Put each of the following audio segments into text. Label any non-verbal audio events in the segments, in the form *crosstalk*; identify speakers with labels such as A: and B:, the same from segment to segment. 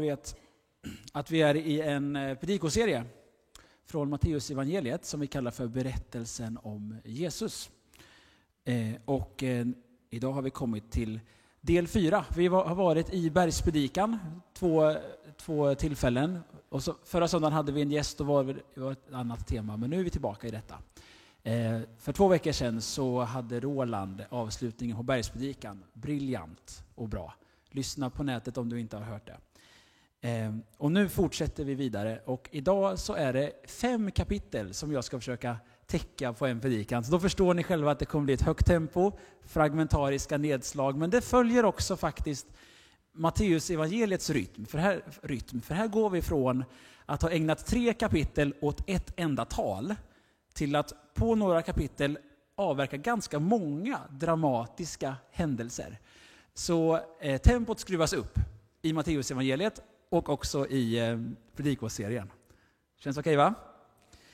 A: vet att vi är i en eh, predikoserie från Matteus evangeliet som vi kallar för berättelsen om Jesus. Eh, och eh, idag har vi kommit till del fyra. Vi har varit i bergspredikan två, två tillfällen. Och så, förra söndagen hade vi en gäst och var, det var ett annat tema, men nu är vi tillbaka i detta. För två veckor sedan så hade Roland avslutningen på bergspredikan. Briljant och bra. Lyssna på nätet om du inte har hört det. Eh, och nu fortsätter vi vidare och idag så är det fem kapitel som jag ska försöka täcka på en predikan. Så då förstår ni själva att det kommer bli ett högt tempo, fragmentariska nedslag, men det följer också faktiskt Matteus evangeliets rytm. För här, rytm. För här går vi från att ha ägnat tre kapitel åt ett enda tal till att på några kapitel avverka ganska många dramatiska händelser. Så eh, tempot skruvas upp i Matteus evangeliet och också i eh, predikoserien. Känns okej okay, va?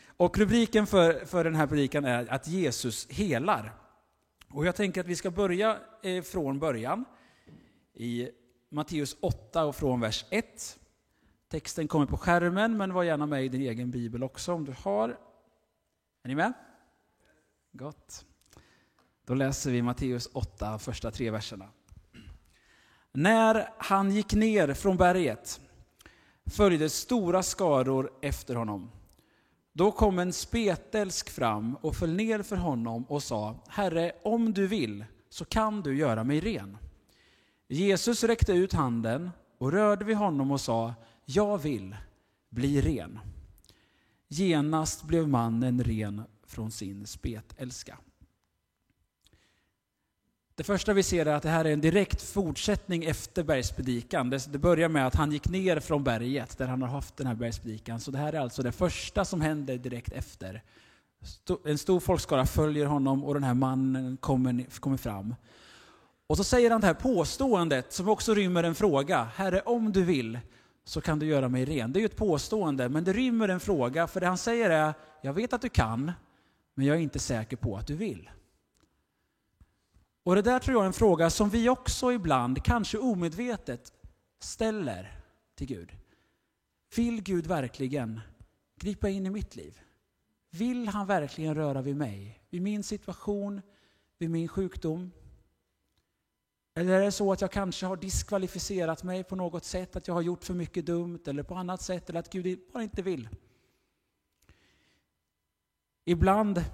A: Och rubriken för, för den här predikan är att Jesus helar. Och jag tänker att vi ska börja eh, från början i Matteus 8 och från vers 1. Texten kommer på skärmen, men var gärna med i din egen bibel också om du har. Är ni med? Gott. Då läser vi Matteus 8, första tre verserna. När han gick ner från berget följde stora skaror efter honom. Då kom en spetälsk fram och föll ner för honom och sa, Herre, om du vill så kan du göra mig ren. Jesus räckte ut handen och rörde vid honom och sa, Jag vill, bli ren. Genast blev mannen ren från sin spetälska. Det första vi ser är att det här är en direkt fortsättning efter bergspredikan. Det, börjar med att han gick ner från berget där han har haft den här bergspredikan. Så det här är alltså det första som händer direkt efter. En stor folkskara följer honom och den här mannen kommer, kommer fram. Och så säger han det här påståendet som också rymmer en fråga. Herre, om du vill så kan du göra mig ren. Det är ju ett påstående, men det rymmer en fråga. För det han säger är, jag vet att du kan, men jag är inte säker på att du vill. Och det där tror jag är en fråga som vi också ibland, kanske omedvetet, ställer till Gud. Vill Gud verkligen gripa in i mitt liv? Vill han verkligen röra vid mig? Vid min situation? Vid min sjukdom? Eller är det så att jag kanske har diskvalificerat mig på något sätt, att jag har gjort för mycket dumt eller på annat sätt, eller att Gud bara inte vill? Ibland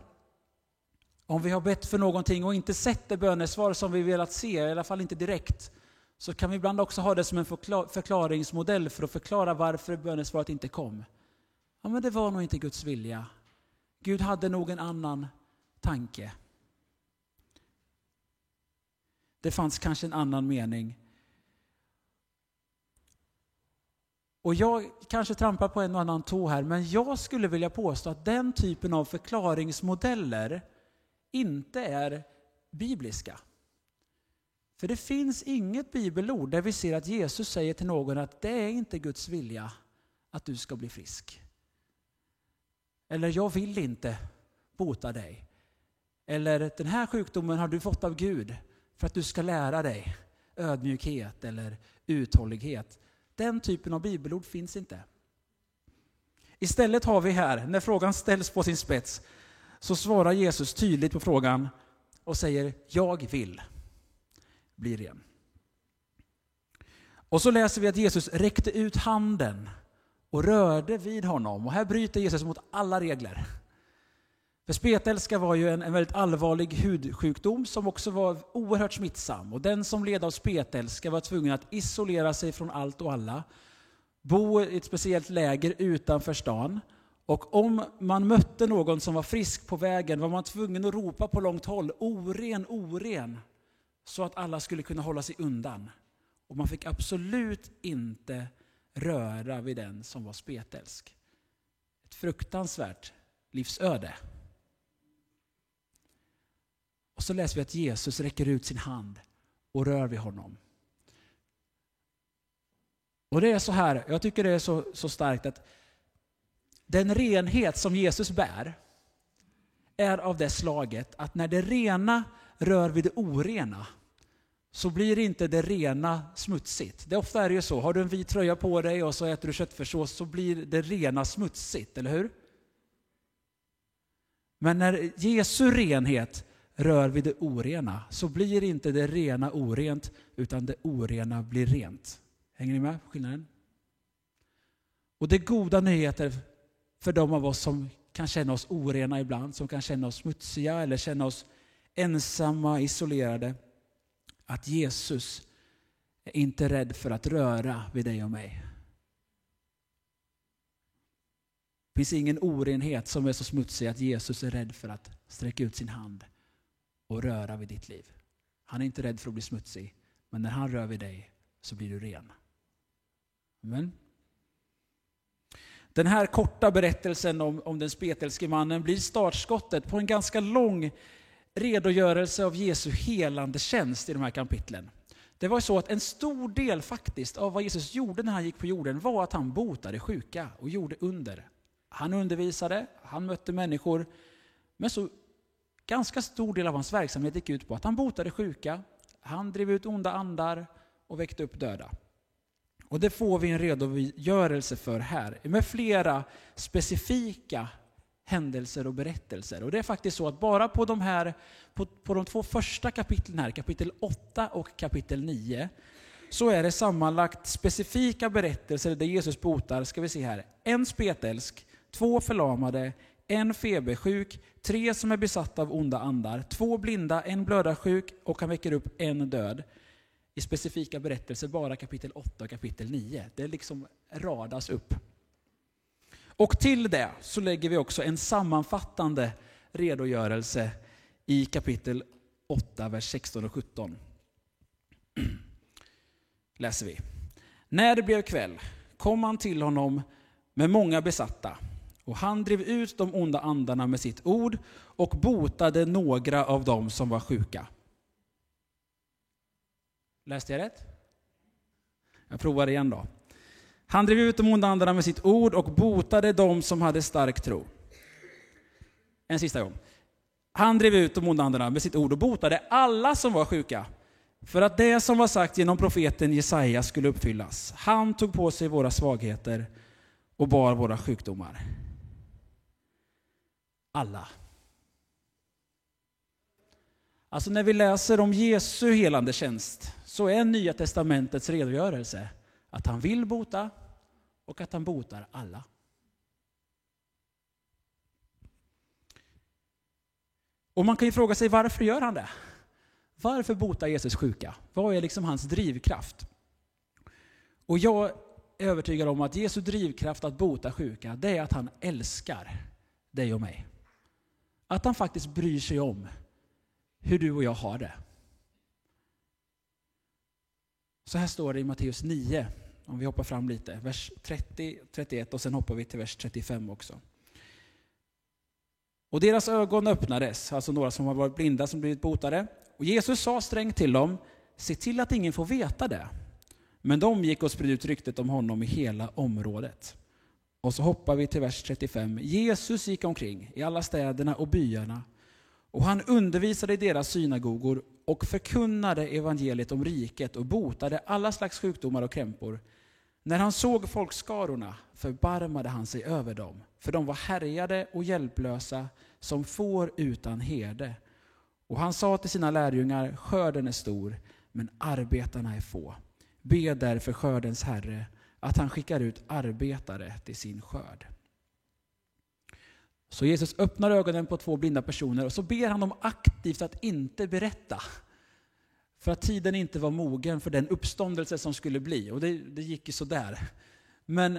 A: om vi har bett för någonting och inte sett det bönesvar som vi velat se, i alla fall inte direkt, så kan vi ibland också ha det som en förklaringsmodell för att förklara varför bönesvaret inte kom. Ja, men det var nog inte Guds vilja. Gud hade nog en annan tanke. Det fanns kanske en annan mening. Och jag kanske trampar på en och annan tå här, men jag skulle vilja påstå att den typen av förklaringsmodeller inte är bibliska. För det finns inget bibelord där vi ser att Jesus säger till någon att det är inte Guds vilja att du ska bli frisk. Eller jag vill inte bota dig. Eller den här sjukdomen har du fått av Gud för att du ska lära dig ödmjukhet eller uthållighet. Den typen av bibelord finns inte. Istället har vi här, när frågan ställs på sin spets, så svarar Jesus tydligt på frågan och säger ”Jag vill bli ren”. Och så läser vi att Jesus räckte ut handen och rörde vid honom. Och här bryter Jesus mot alla regler. För spetälska var ju en, en väldigt allvarlig hudsjukdom som också var oerhört smittsam. Och den som led av spetälska var tvungen att isolera sig från allt och alla, bo i ett speciellt läger utanför stan och om man mötte någon som var frisk på vägen var man tvungen att ropa på långt håll, oren, oren, så att alla skulle kunna hålla sig undan. Och man fick absolut inte röra vid den som var spetälsk. Ett fruktansvärt livsöde. Och så läser vi att Jesus räcker ut sin hand och rör vid honom. Och det är så här, jag tycker det är så, så starkt att den renhet som Jesus bär är av det slaget att när det rena rör vid det orena så blir inte det rena smutsigt. Det ofta är det ju så, har du en vit tröja på dig och så äter du köttfärssås så blir det rena smutsigt, eller hur? Men när Jesu renhet rör vid det orena så blir inte det rena orent utan det orena blir rent. Hänger ni med på skillnaden? Och det är goda nyheter för de av oss som kan känna oss orena ibland, som kan känna oss smutsiga eller känna oss ensamma, isolerade. Att Jesus är inte rädd för att röra vid dig och mig. Det finns ingen orenhet som är så smutsig att Jesus är rädd för att sträcka ut sin hand och röra vid ditt liv. Han är inte rädd för att bli smutsig, men när han rör vid dig så blir du ren. Amen. Den här korta berättelsen om, om den spetälske mannen blir startskottet på en ganska lång redogörelse av Jesu helande tjänst i de här kapitlen. Det var så att en stor del faktiskt av vad Jesus gjorde när han gick på jorden var att han botade sjuka och gjorde under. Han undervisade, han mötte människor, men så ganska stor del av hans verksamhet gick ut på att han botade sjuka, han drev ut onda andar och väckte upp döda. Och det får vi en redogörelse för här, med flera specifika händelser och berättelser. Och det är faktiskt så att bara på de, här, på, på de två första kapitlen här, kapitel 8 och kapitel 9, så är det sammanlagt specifika berättelser där Jesus botar, ska vi se här, en spetälsk, två förlamade, en febersjuk, tre som är besatta av onda andar, två blinda, en blödarsjuk och han väcker upp en död i specifika berättelser, bara kapitel 8 och kapitel 9. Det liksom radas upp. Och till det så lägger vi också en sammanfattande redogörelse i kapitel 8, vers 16 och 17. *clears throat* Läser vi. När det blev kväll kom han till honom med många besatta och han drev ut de onda andarna med sitt ord och botade några av dem som var sjuka. Läste jag rätt? Jag provar igen då. Han drev ut de onda andarna med sitt ord och botade dem som hade stark tro. En sista gång. Han drev ut de onda andarna med sitt ord och botade alla som var sjuka. För att det som var sagt genom profeten Jesaja skulle uppfyllas. Han tog på sig våra svagheter och bar våra sjukdomar. Alla. Alltså när vi läser om Jesu helande tjänst så är Nya Testamentets redogörelse att han vill bota och att han botar alla. Och man kan ju fråga sig varför gör han det? Varför botar Jesus sjuka? Vad är liksom hans drivkraft? Och jag är övertygad om att Jesu drivkraft att bota sjuka, det är att han älskar dig och mig. Att han faktiskt bryr sig om hur du och jag har det. Så här står det i Matteus 9, om vi hoppar fram lite, vers 30, 31 och sen hoppar vi till vers 35 också. Och deras ögon öppnades, alltså några som har varit blinda som blivit botade. Och Jesus sa strängt till dem, se till att ingen får veta det. Men de gick och spred ut ryktet om honom i hela området. Och så hoppar vi till vers 35. Jesus gick omkring i alla städerna och byarna och han undervisade i deras synagogor och förkunnade evangeliet om riket och botade alla slags sjukdomar och krämpor. När han såg folkskarorna förbarmade han sig över dem, för de var härjade och hjälplösa som får utan herde. Och han sa till sina lärjungar, skörden är stor, men arbetarna är få. Be därför skördens Herre att han skickar ut arbetare till sin skörd. Så Jesus öppnar ögonen på två blinda personer och så ber han dem aktivt att inte berätta. För att tiden inte var mogen för den uppståndelse som skulle bli. Och det, det gick ju sådär. Men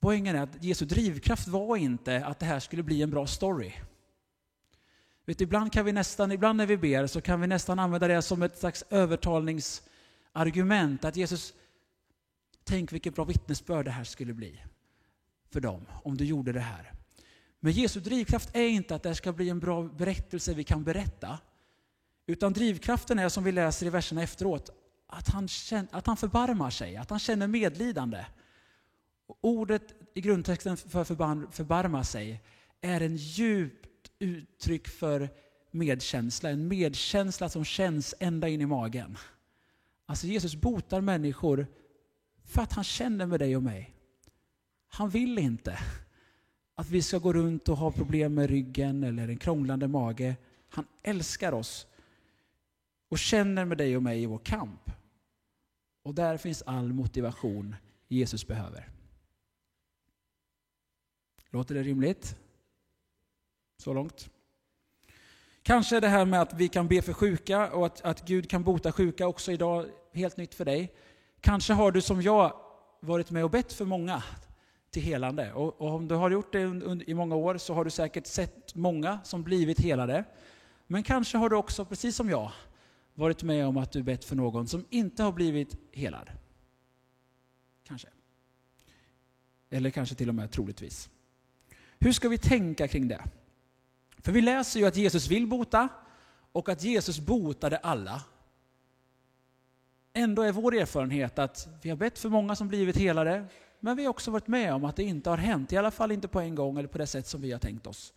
A: poängen är att Jesu drivkraft var inte att det här skulle bli en bra story. Vet, ibland, kan vi nästan, ibland när vi ber så kan vi nästan använda det som ett slags övertalningsargument. Att Jesus, tänk vilket bra vittnesbörd det här skulle bli för dem om du gjorde det här. Men Jesu drivkraft är inte att det ska bli en bra berättelse vi kan berätta. Utan drivkraften är, som vi läser i verserna efteråt, att han, känner, att han förbarmar sig, att han känner medlidande. Och ordet i grundtexten för förbar, förbarma sig är en djupt uttryck för medkänsla, en medkänsla som känns ända in i magen. Alltså Jesus botar människor för att han känner med dig och mig. Han vill inte att vi ska gå runt och ha problem med ryggen eller en krånglande mage. Han älskar oss och känner med dig och mig i vår kamp. Och där finns all motivation Jesus behöver. Låter det rimligt? Så långt? Kanske det här med att vi kan be för sjuka och att, att Gud kan bota sjuka också idag, helt nytt för dig. Kanske har du som jag varit med och bett för många till helande. Och, och om du har gjort det i många år så har du säkert sett många som blivit helade. Men kanske har du också, precis som jag, varit med om att du bett för någon som inte har blivit helad. Kanske. Eller kanske till och med troligtvis. Hur ska vi tänka kring det? För vi läser ju att Jesus vill bota och att Jesus botade alla. Ändå är vår erfarenhet att vi har bett för många som blivit helade, men vi har också varit med om att det inte har hänt, i alla fall inte på en gång eller på det sätt som vi har tänkt oss.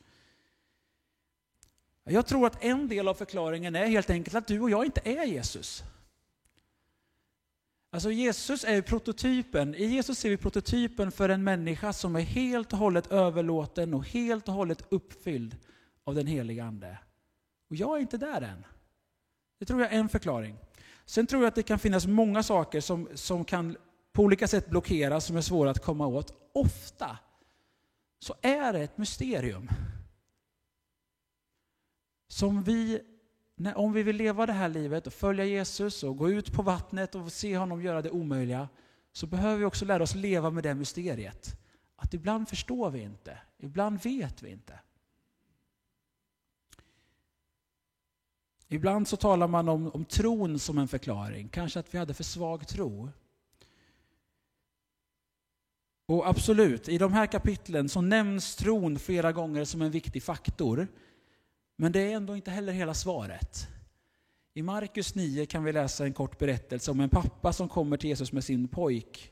A: Jag tror att en del av förklaringen är helt enkelt att du och jag inte är Jesus. Alltså Jesus är prototypen. I Jesus ser vi prototypen för en människa som är helt och hållet överlåten och helt och hållet uppfylld av den heliga Ande. Och jag är inte där än. Det tror jag är en förklaring. Sen tror jag att det kan finnas många saker som, som kan på olika sätt blockeras, som är svåra att komma åt. Ofta så är det ett mysterium. Som vi, om vi vill leva det här livet och följa Jesus och gå ut på vattnet och se honom göra det omöjliga, så behöver vi också lära oss leva med det mysteriet. Att ibland förstår vi inte, ibland vet vi inte. Ibland så talar man om, om tron som en förklaring, kanske att vi hade för svag tro. Och absolut, i de här kapitlen så nämns tron flera gånger som en viktig faktor. Men det är ändå inte heller hela svaret. I Markus 9 kan vi läsa en kort berättelse om en pappa som kommer till Jesus med sin pojk.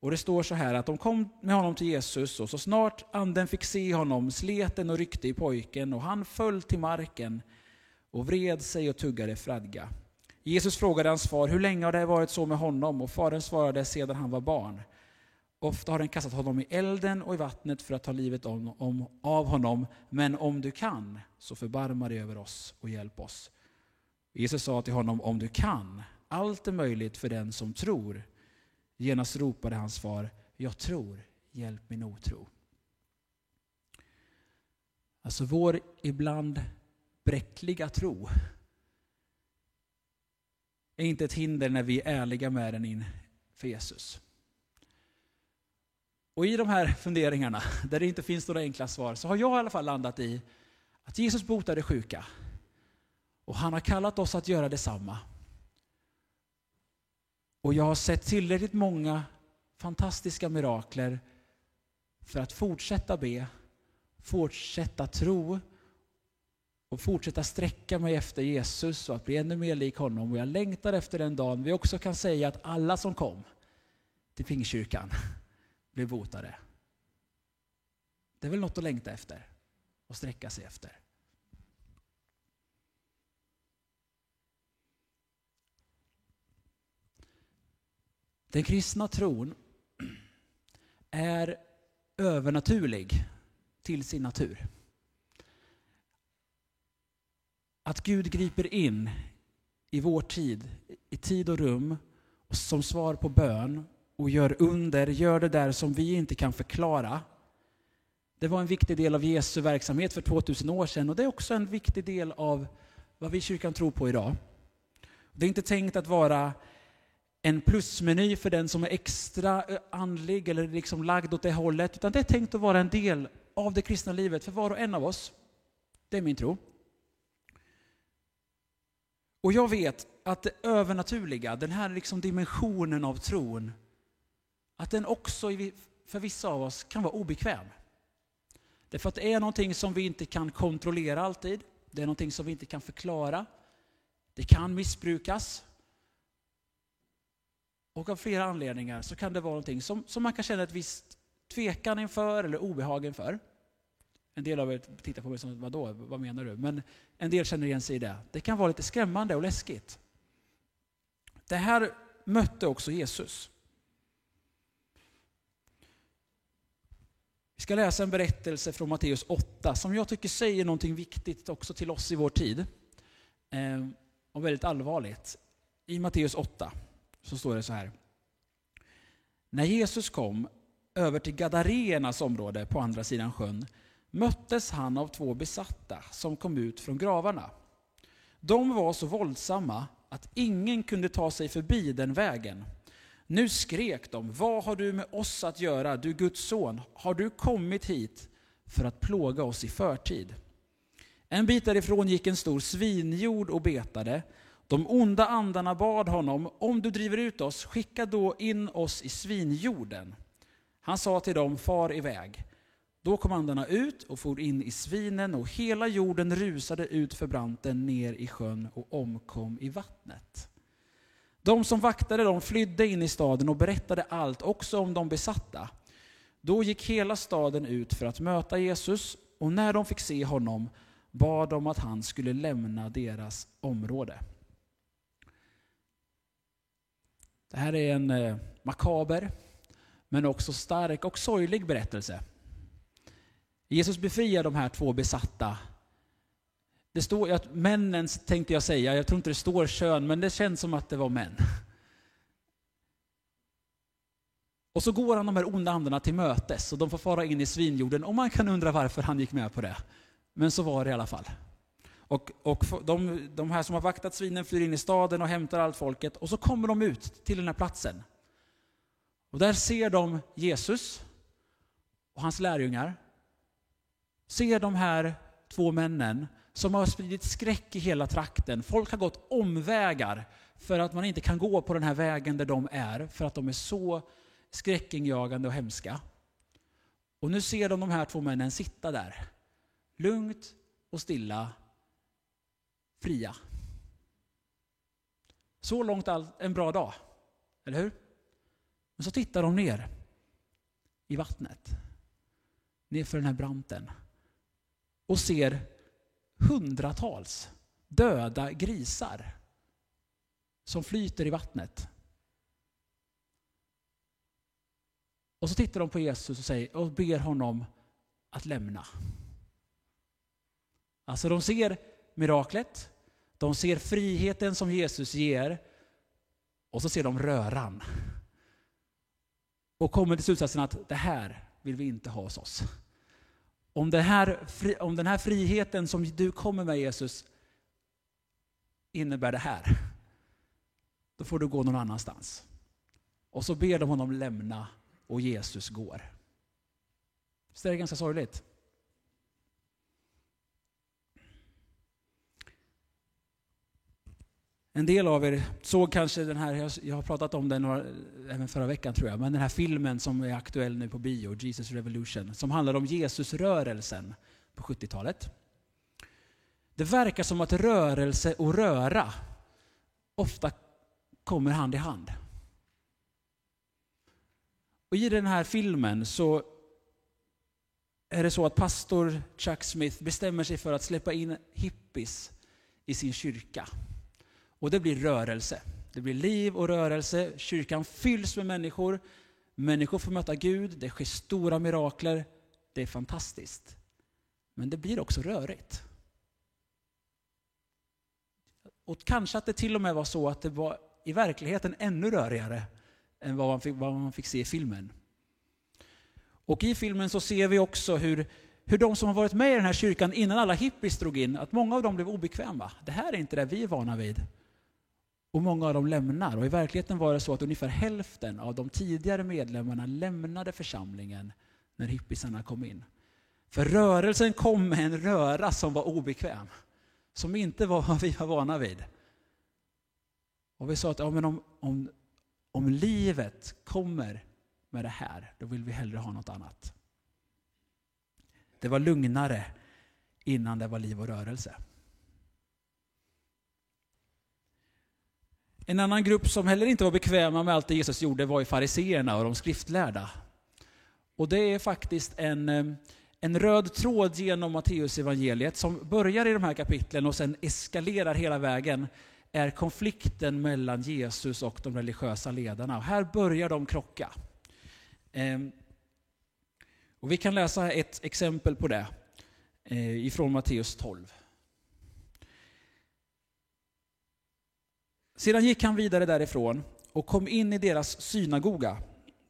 A: Och det står så här att de kom med honom till Jesus och så snart anden fick se honom slet den och ryckte i pojken och han föll till marken och vred sig och tuggade fradga. Jesus frågade hans far, hur länge har det varit så med honom? Och fadern svarade, sedan han var barn. Ofta har den kastat honom i elden och i vattnet för att ta livet om, om, av honom. Men om du kan, så förbarma dig över oss och hjälp oss. Jesus sa till honom, om du kan, allt är möjligt för den som tror. Genast ropade hans far, jag tror, hjälp min otro. Alltså vår ibland bräckliga tro är inte ett hinder när vi är ärliga med den inför Jesus. Och i de här funderingarna, där det inte finns några enkla svar, så har jag i alla fall landat i att Jesus botade sjuka. Och han har kallat oss att göra detsamma. Och jag har sett tillräckligt många fantastiska mirakler för att fortsätta be, fortsätta tro och fortsätta sträcka mig efter Jesus och att bli ännu mer lik honom. Och jag längtar efter den dagen vi också kan säga att alla som kom till Pingstkyrkan blev botade. Det är väl något att längta efter och sträcka sig efter. Den kristna tron är övernaturlig till sin natur. Att Gud griper in i vår tid, i tid och rum, som svar på bön och gör under, gör det där som vi inte kan förklara. Det var en viktig del av Jesu verksamhet för 2000 år sedan och det är också en viktig del av vad vi i kyrkan tror på idag. Det är inte tänkt att vara en plusmeny för den som är extra eh, andlig eller liksom lagd åt det hållet, utan det är tänkt att vara en del av det kristna livet för var och en av oss. Det är min tro. Och jag vet att det övernaturliga, den här liksom dimensionen av tron, att den också för vissa av oss kan vara obekväm. Därför att det är någonting som vi inte kan kontrollera alltid. Det är någonting som vi inte kan förklara. Det kan missbrukas. Och av flera anledningar så kan det vara någonting som, som man kan känna ett visst tvekan inför eller obehag inför. En del av er tittar på mig som, vadå, vad menar du? Men en del känner igen sig i det. Det kan vara lite skrämmande och läskigt. Det här mötte också Jesus. Vi ska läsa en berättelse från Matteus 8 som jag tycker säger någonting viktigt också till oss i vår tid. Eh, och väldigt allvarligt. I Matteus 8 så står det så här. När Jesus kom över till Gadareernas område på andra sidan sjön möttes han av två besatta som kom ut från gravarna. De var så våldsamma att ingen kunde ta sig förbi den vägen. Nu skrek de, vad har du med oss att göra, du Guds son? Har du kommit hit för att plåga oss i förtid? En bit därifrån gick en stor svinjord och betade. De onda andarna bad honom, om du driver ut oss, skicka då in oss i svinjorden. Han sa till dem, far iväg. Då kom andarna ut och for in i svinen och hela jorden rusade ut för branten ner i sjön och omkom i vattnet. De som vaktade dem flydde in i staden och berättade allt, också om de besatta. Då gick hela staden ut för att möta Jesus och när de fick se honom bad de att han skulle lämna deras område. Det här är en eh, makaber, men också stark och sorglig berättelse. Jesus befriar de här två besatta. Det står att männen, tänkte jag säga, jag tror inte det står kön, men det känns som att det var män. Och så går han de här onda andarna till mötes och de får fara in i svinjorden och man kan undra varför han gick med på det. Men så var det i alla fall. Och, och de, de här som har vaktat svinen flyr in i staden och hämtar allt folket och så kommer de ut till den här platsen. Och där ser de Jesus och hans lärjungar ser de här två männen som har spridit skräck i hela trakten. Folk har gått omvägar för att man inte kan gå på den här vägen där de är, för att de är så skräckinjagande och hemska. Och nu ser de de här två männen sitta där, lugnt och stilla, fria. Så långt all, en bra dag, eller hur? Men så tittar de ner i vattnet, nerför den här branten och ser hundratals döda grisar som flyter i vattnet. Och så tittar de på Jesus och, säger, och ber honom att lämna. Alltså de ser miraklet, de ser friheten som Jesus ger och så ser de röran. Och kommer till slutsatsen att det här vill vi inte ha hos oss. Om, det här, om den här friheten som du kommer med Jesus innebär det här, då får du gå någon annanstans. Och så ber de honom lämna och Jesus går. Så det är ganska sorgligt. En del av er såg kanske den här, jag har pratat om den även förra veckan tror jag, men den här filmen som är aktuell nu på bio, Jesus Revolution, som handlar om Jesusrörelsen på 70-talet. Det verkar som att rörelse och röra ofta kommer hand i hand. Och I den här filmen så är det så att pastor Chuck Smith bestämmer sig för att släppa in hippies i sin kyrka. Och det blir rörelse. Det blir liv och rörelse. Kyrkan fylls med människor. Människor får möta Gud. Det sker stora mirakler. Det är fantastiskt. Men det blir också rörigt. Och kanske att det till och med var så att det var i verkligheten ännu rörigare än vad man fick, vad man fick se i filmen. Och i filmen så ser vi också hur, hur de som har varit med i den här kyrkan innan alla hippies drog in, att många av dem blev obekväma. Det här är inte det vi är vana vid. Och många av dem lämnar. Och i verkligheten var det så att ungefär hälften av de tidigare medlemmarna lämnade församlingen när hippisarna kom in. För rörelsen kom med en röra som var obekväm. Som inte var vad vi var vana vid. Och vi sa att ja, men om, om, om livet kommer med det här, då vill vi hellre ha något annat. Det var lugnare innan det var liv och rörelse. En annan grupp som heller inte var bekväma med allt det Jesus gjorde var ju fariseerna och de skriftlärda. Och det är faktiskt en, eh, en röd tråd genom Matteus evangeliet som börjar i de här kapitlen och sen eskalerar hela vägen är konflikten mellan Jesus och de religiösa ledarna. Och här börjar de krocka. Eh, och vi kan läsa ett exempel på det eh, ifrån Matteus 12. Sedan gick han vidare därifrån och kom in i deras synagoga.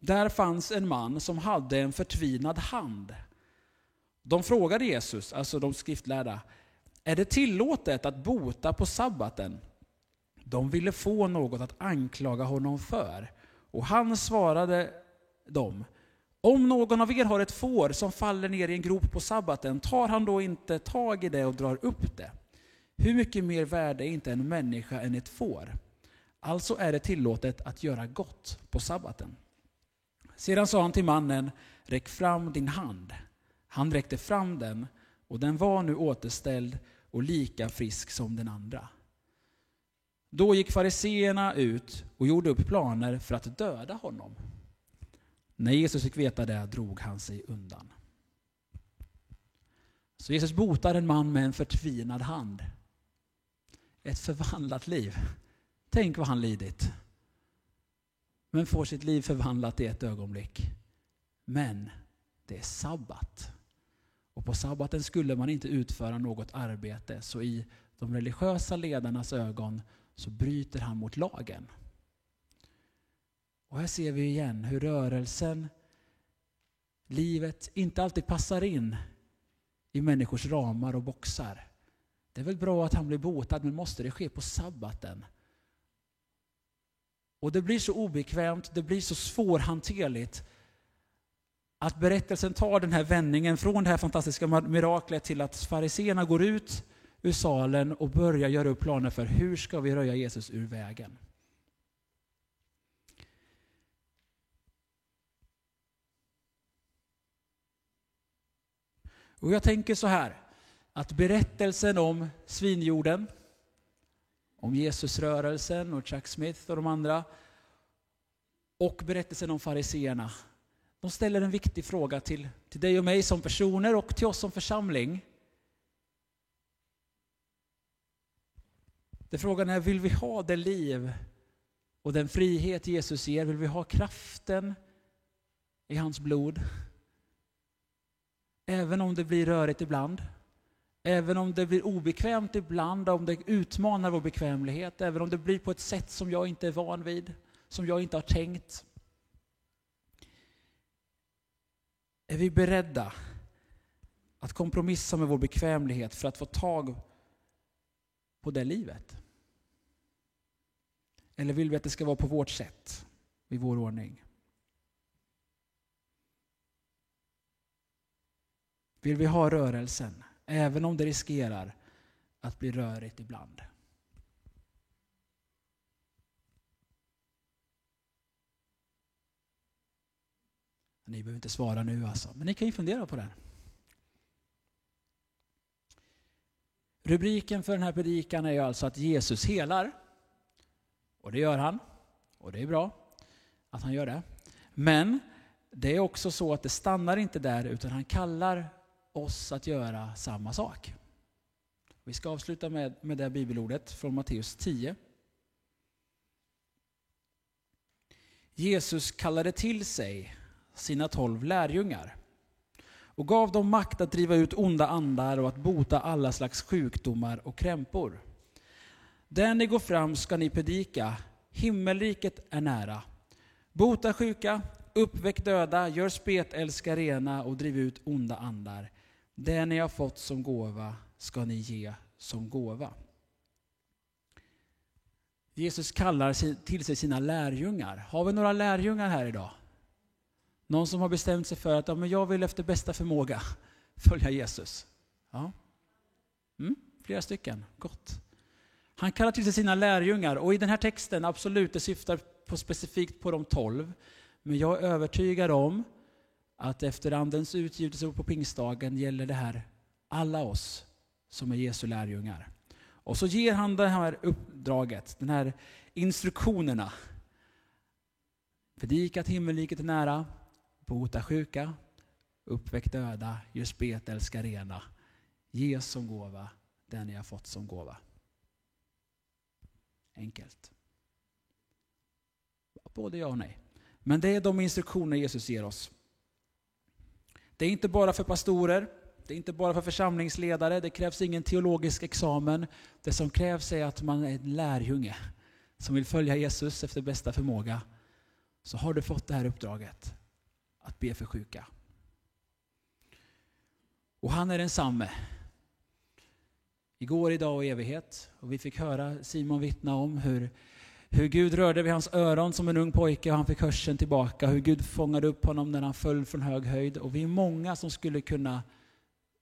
A: Där fanns en man som hade en förtvinad hand. De frågade Jesus, alltså de skriftlärda, är det tillåtet att bota på sabbaten? De ville få något att anklaga honom för. Och han svarade dem, om någon av er har ett får som faller ner i en grop på sabbaten, tar han då inte tag i det och drar upp det? Hur mycket mer värde är inte en människa än ett får? Alltså är det tillåtet att göra gott på sabbaten. Sedan sa han till mannen, räck fram din hand. Han räckte fram den och den var nu återställd och lika frisk som den andra. Då gick fariseerna ut och gjorde upp planer för att döda honom. När Jesus fick veta det drog han sig undan. Så Jesus botar en man med en förtvinad hand. Ett förvandlat liv. Tänk vad han lidit. Men får sitt liv förvandlat i ett ögonblick. Men det är sabbat. Och på sabbaten skulle man inte utföra något arbete. Så i de religiösa ledarnas ögon så bryter han mot lagen. Och här ser vi igen hur rörelsen, livet, inte alltid passar in i människors ramar och boxar. Det är väl bra att han blir botad, men måste det ske på sabbaten? Och det blir så obekvämt, det blir så svårhanterligt att berättelsen tar den här vändningen från det här fantastiska miraklet till att fariseerna går ut ur salen och börjar göra upp planer för hur ska vi röja Jesus ur vägen. Och jag tänker så här, att berättelsen om svinjorden, om Jesusrörelsen och Chuck Smith och de andra, och berättelsen om fariseerna, de ställer en viktig fråga till, till dig och mig som personer och till oss som församling. Det frågan är, vill vi ha det liv och den frihet Jesus ger? Vill vi ha kraften i hans blod? Även om det blir rörigt ibland. Även om det blir obekvämt ibland, om det utmanar vår bekvämlighet, även om det blir på ett sätt som jag inte är van vid, som jag inte har tänkt. Är vi beredda att kompromissa med vår bekvämlighet för att få tag på det livet? Eller vill vi att det ska vara på vårt sätt, i vår ordning? Vill vi ha rörelsen, även om det riskerar att bli rörigt ibland? Ni behöver inte svara nu alltså, men ni kan ju fundera på det. Rubriken för den här predikan är alltså att Jesus helar. Och det gör han. Och det är bra att han gör det. Men det är också så att det stannar inte där utan han kallar oss att göra samma sak. Vi ska avsluta med, med det bibelordet från Matteus 10. Jesus kallade till sig sina tolv lärjungar och gav dem makt att driva ut onda andar och att bota alla slags sjukdomar och krämpor. Där ni går fram ska ni predika, himmelriket är nära. Bota sjuka, uppväck döda, gör spetälska rena och driv ut onda andar. Det ni har fått som gåva ska ni ge som gåva. Jesus kallar till sig sina lärjungar. Har vi några lärjungar här idag? Någon som har bestämt sig för att ja, men jag vill efter bästa förmåga *laughs* följa Jesus? Ja. Mm, flera stycken, gott. Han kallar till sig sina lärjungar och i den här texten, absolut, det syftar på specifikt på de tolv. Men jag är övertygad om att efter Andens utgjutelse på pingstdagen gäller det här alla oss som är Jesu lärjungar. Och så ger han det här uppdraget, den här instruktionerna. Predika att himmelriket är nära, bota sjuka, Uppväck döda, gör spetälska rena. Ge som gåva den ni har fått som gåva. Enkelt. Både ja och nej. Men det är de instruktioner Jesus ger oss. Det är inte bara för pastorer, det är inte bara för församlingsledare, det krävs ingen teologisk examen. Det som krävs är att man är en lärjunge som vill följa Jesus efter bästa förmåga. Så har du fått det här uppdraget att be för sjuka. Och han är densamme. Igår, idag och evighet. Och vi fick höra Simon vittna om hur, hur Gud rörde vid hans öron som en ung pojke och han fick hörseln tillbaka. Hur Gud fångade upp honom när han föll från hög höjd. Och vi är många som skulle kunna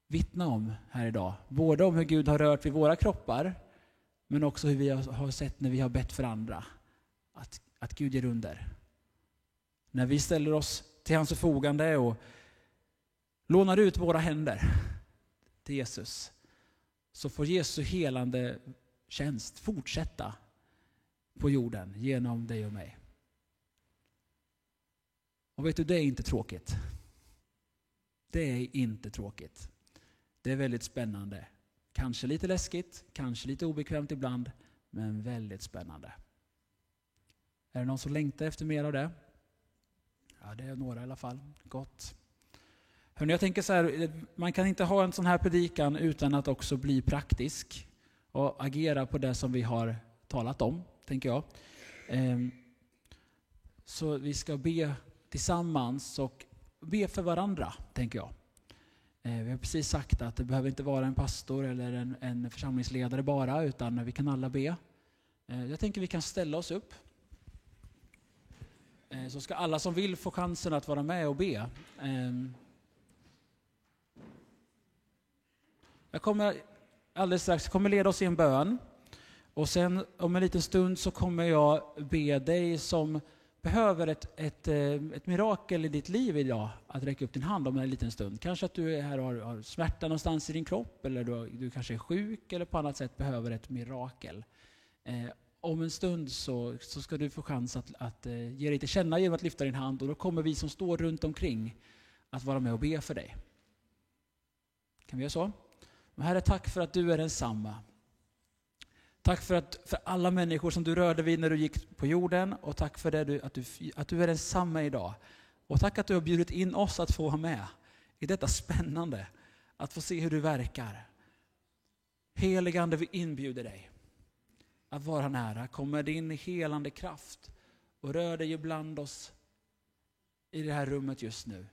A: vittna om här idag. Både om hur Gud har rört vid våra kroppar, men också hur vi har sett när vi har bett för andra. Att, att Gud ger under. När vi ställer oss till hans förfogande och lånar ut våra händer till Jesus, så får Jesu helande tjänst fortsätta på jorden genom dig och mig. Och vet du, det är inte tråkigt. Det är inte tråkigt. Det är väldigt spännande. Kanske lite läskigt, kanske lite obekvämt ibland, men väldigt spännande. Är det någon som längtar efter mer av det? Ja, det är några i alla fall. Gott. Hörrni, jag tänker så här, man kan inte ha en sån här predikan utan att också bli praktisk och agera på det som vi har talat om, tänker jag. Ehm, så vi ska be tillsammans och be för varandra, tänker jag. Ehm, vi har precis sagt att det behöver inte vara en pastor eller en, en församlingsledare bara, utan vi kan alla be. Ehm, jag tänker vi kan ställa oss upp. Så ska alla som vill få chansen att vara med och be. Jag kommer alldeles strax kommer leda oss i en bön. Och sen om en liten stund så kommer jag be dig som behöver ett, ett, eh, ett mirakel i ditt liv idag att räcka upp din hand om en liten stund. Kanske att du är här och har, har smärta någonstans i din kropp eller du, du kanske är sjuk eller på annat sätt behöver ett mirakel. Eh, om en stund så, så ska du få chans att, att eh, ge dig till känna genom att lyfta din hand och då kommer vi som står runt omkring att vara med och be för dig. Kan vi göra så? Men herre, tack för att du är densamma. Tack för, att, för alla människor som du rörde vid när du gick på jorden och tack för det du, att, du, att du är densamma idag. Och tack att du har bjudit in oss att få vara med i detta spännande, att få se hur du verkar. Heligande, vi inbjuder dig att vara nära. Kom med din helande kraft och rör dig ibland oss i det här rummet just nu.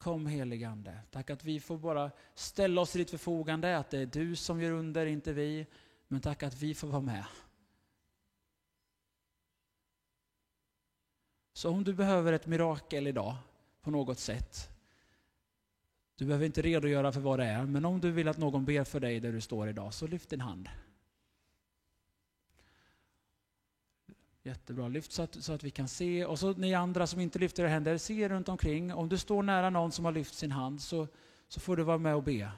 A: Kom heligande. Tack att vi får bara ställa oss till ditt förfogande, att det är du som gör under, inte vi. Men tack att vi får vara med. Så om du behöver ett mirakel idag på något sätt. Du behöver inte redogöra för vad det är, men om du vill att någon ber för dig där du står idag, så lyft din hand. Jättebra. Lyft så att, så att vi kan se. Och så ni andra som inte lyfter era händer, se runt omkring. Om du står nära någon som har lyft sin hand så, så får du vara med och be.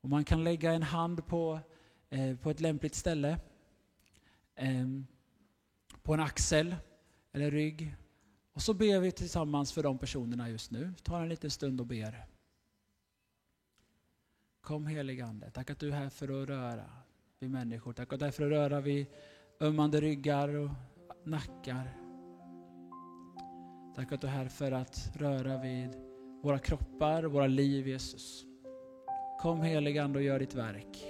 A: Och man kan lägga en hand på, eh, på ett lämpligt ställe. Eh, på en axel eller rygg. Och så ber vi tillsammans för de personerna just nu. Ta en liten stund och ber. Kom heligande. Tack att du är här för att röra vid människor. Tack att du är här för att röra vid ömmande ryggar och nackar. Tack att du är här för att röra vid våra kroppar, våra liv Jesus. Kom heligande och gör ditt verk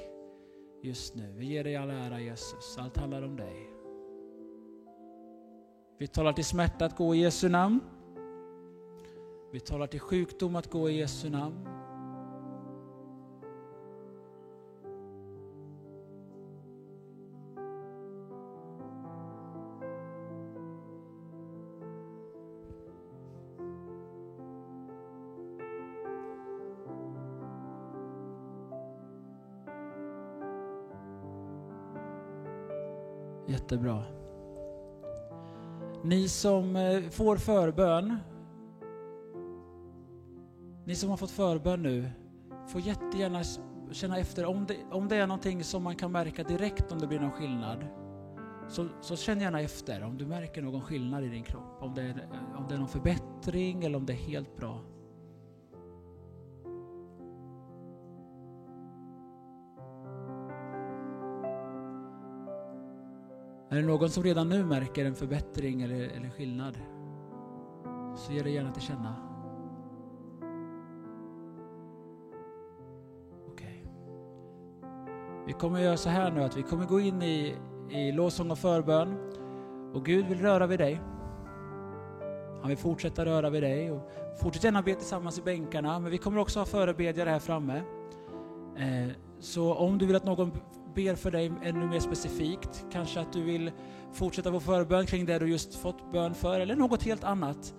A: just nu. Vi ger dig all ära Jesus, allt handlar om dig. Vi talar till smärta att gå i Jesu namn. Vi talar till sjukdom att gå i Jesu namn. Jättebra. Ni som eh, får förbön, ni som har fått förbön nu, får jättegärna känna efter om det, om det är någonting som man kan märka direkt om det blir någon skillnad. så, så känn gärna efter om du märker någon skillnad i din kropp. Om det, är, eh, om det är någon förbättring eller om det är helt bra. Är det någon som redan nu märker en förbättring eller, eller skillnad? Så ge det gärna till känna. Okej. Vi kommer göra så här nu att vi kommer gå in i, i lovsång och förbön. Och Gud vill röra vid dig. Han vill fortsätta röra vid dig. Och fortsätt gärna be tillsammans i bänkarna, men vi kommer också ha förebedjare här framme. Eh, så om du vill att någon ber för dig ännu mer specifikt, kanske att du vill fortsätta vår förbön kring det du just fått bön för, eller något helt annat.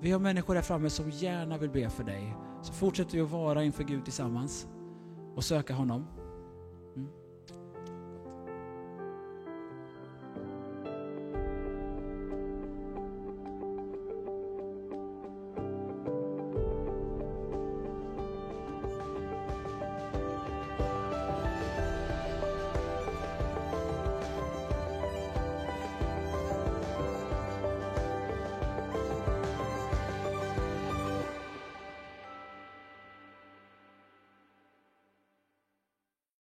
A: Vi har människor här framme som gärna vill be för dig. Så fortsätter vi att vara inför Gud tillsammans och söka honom.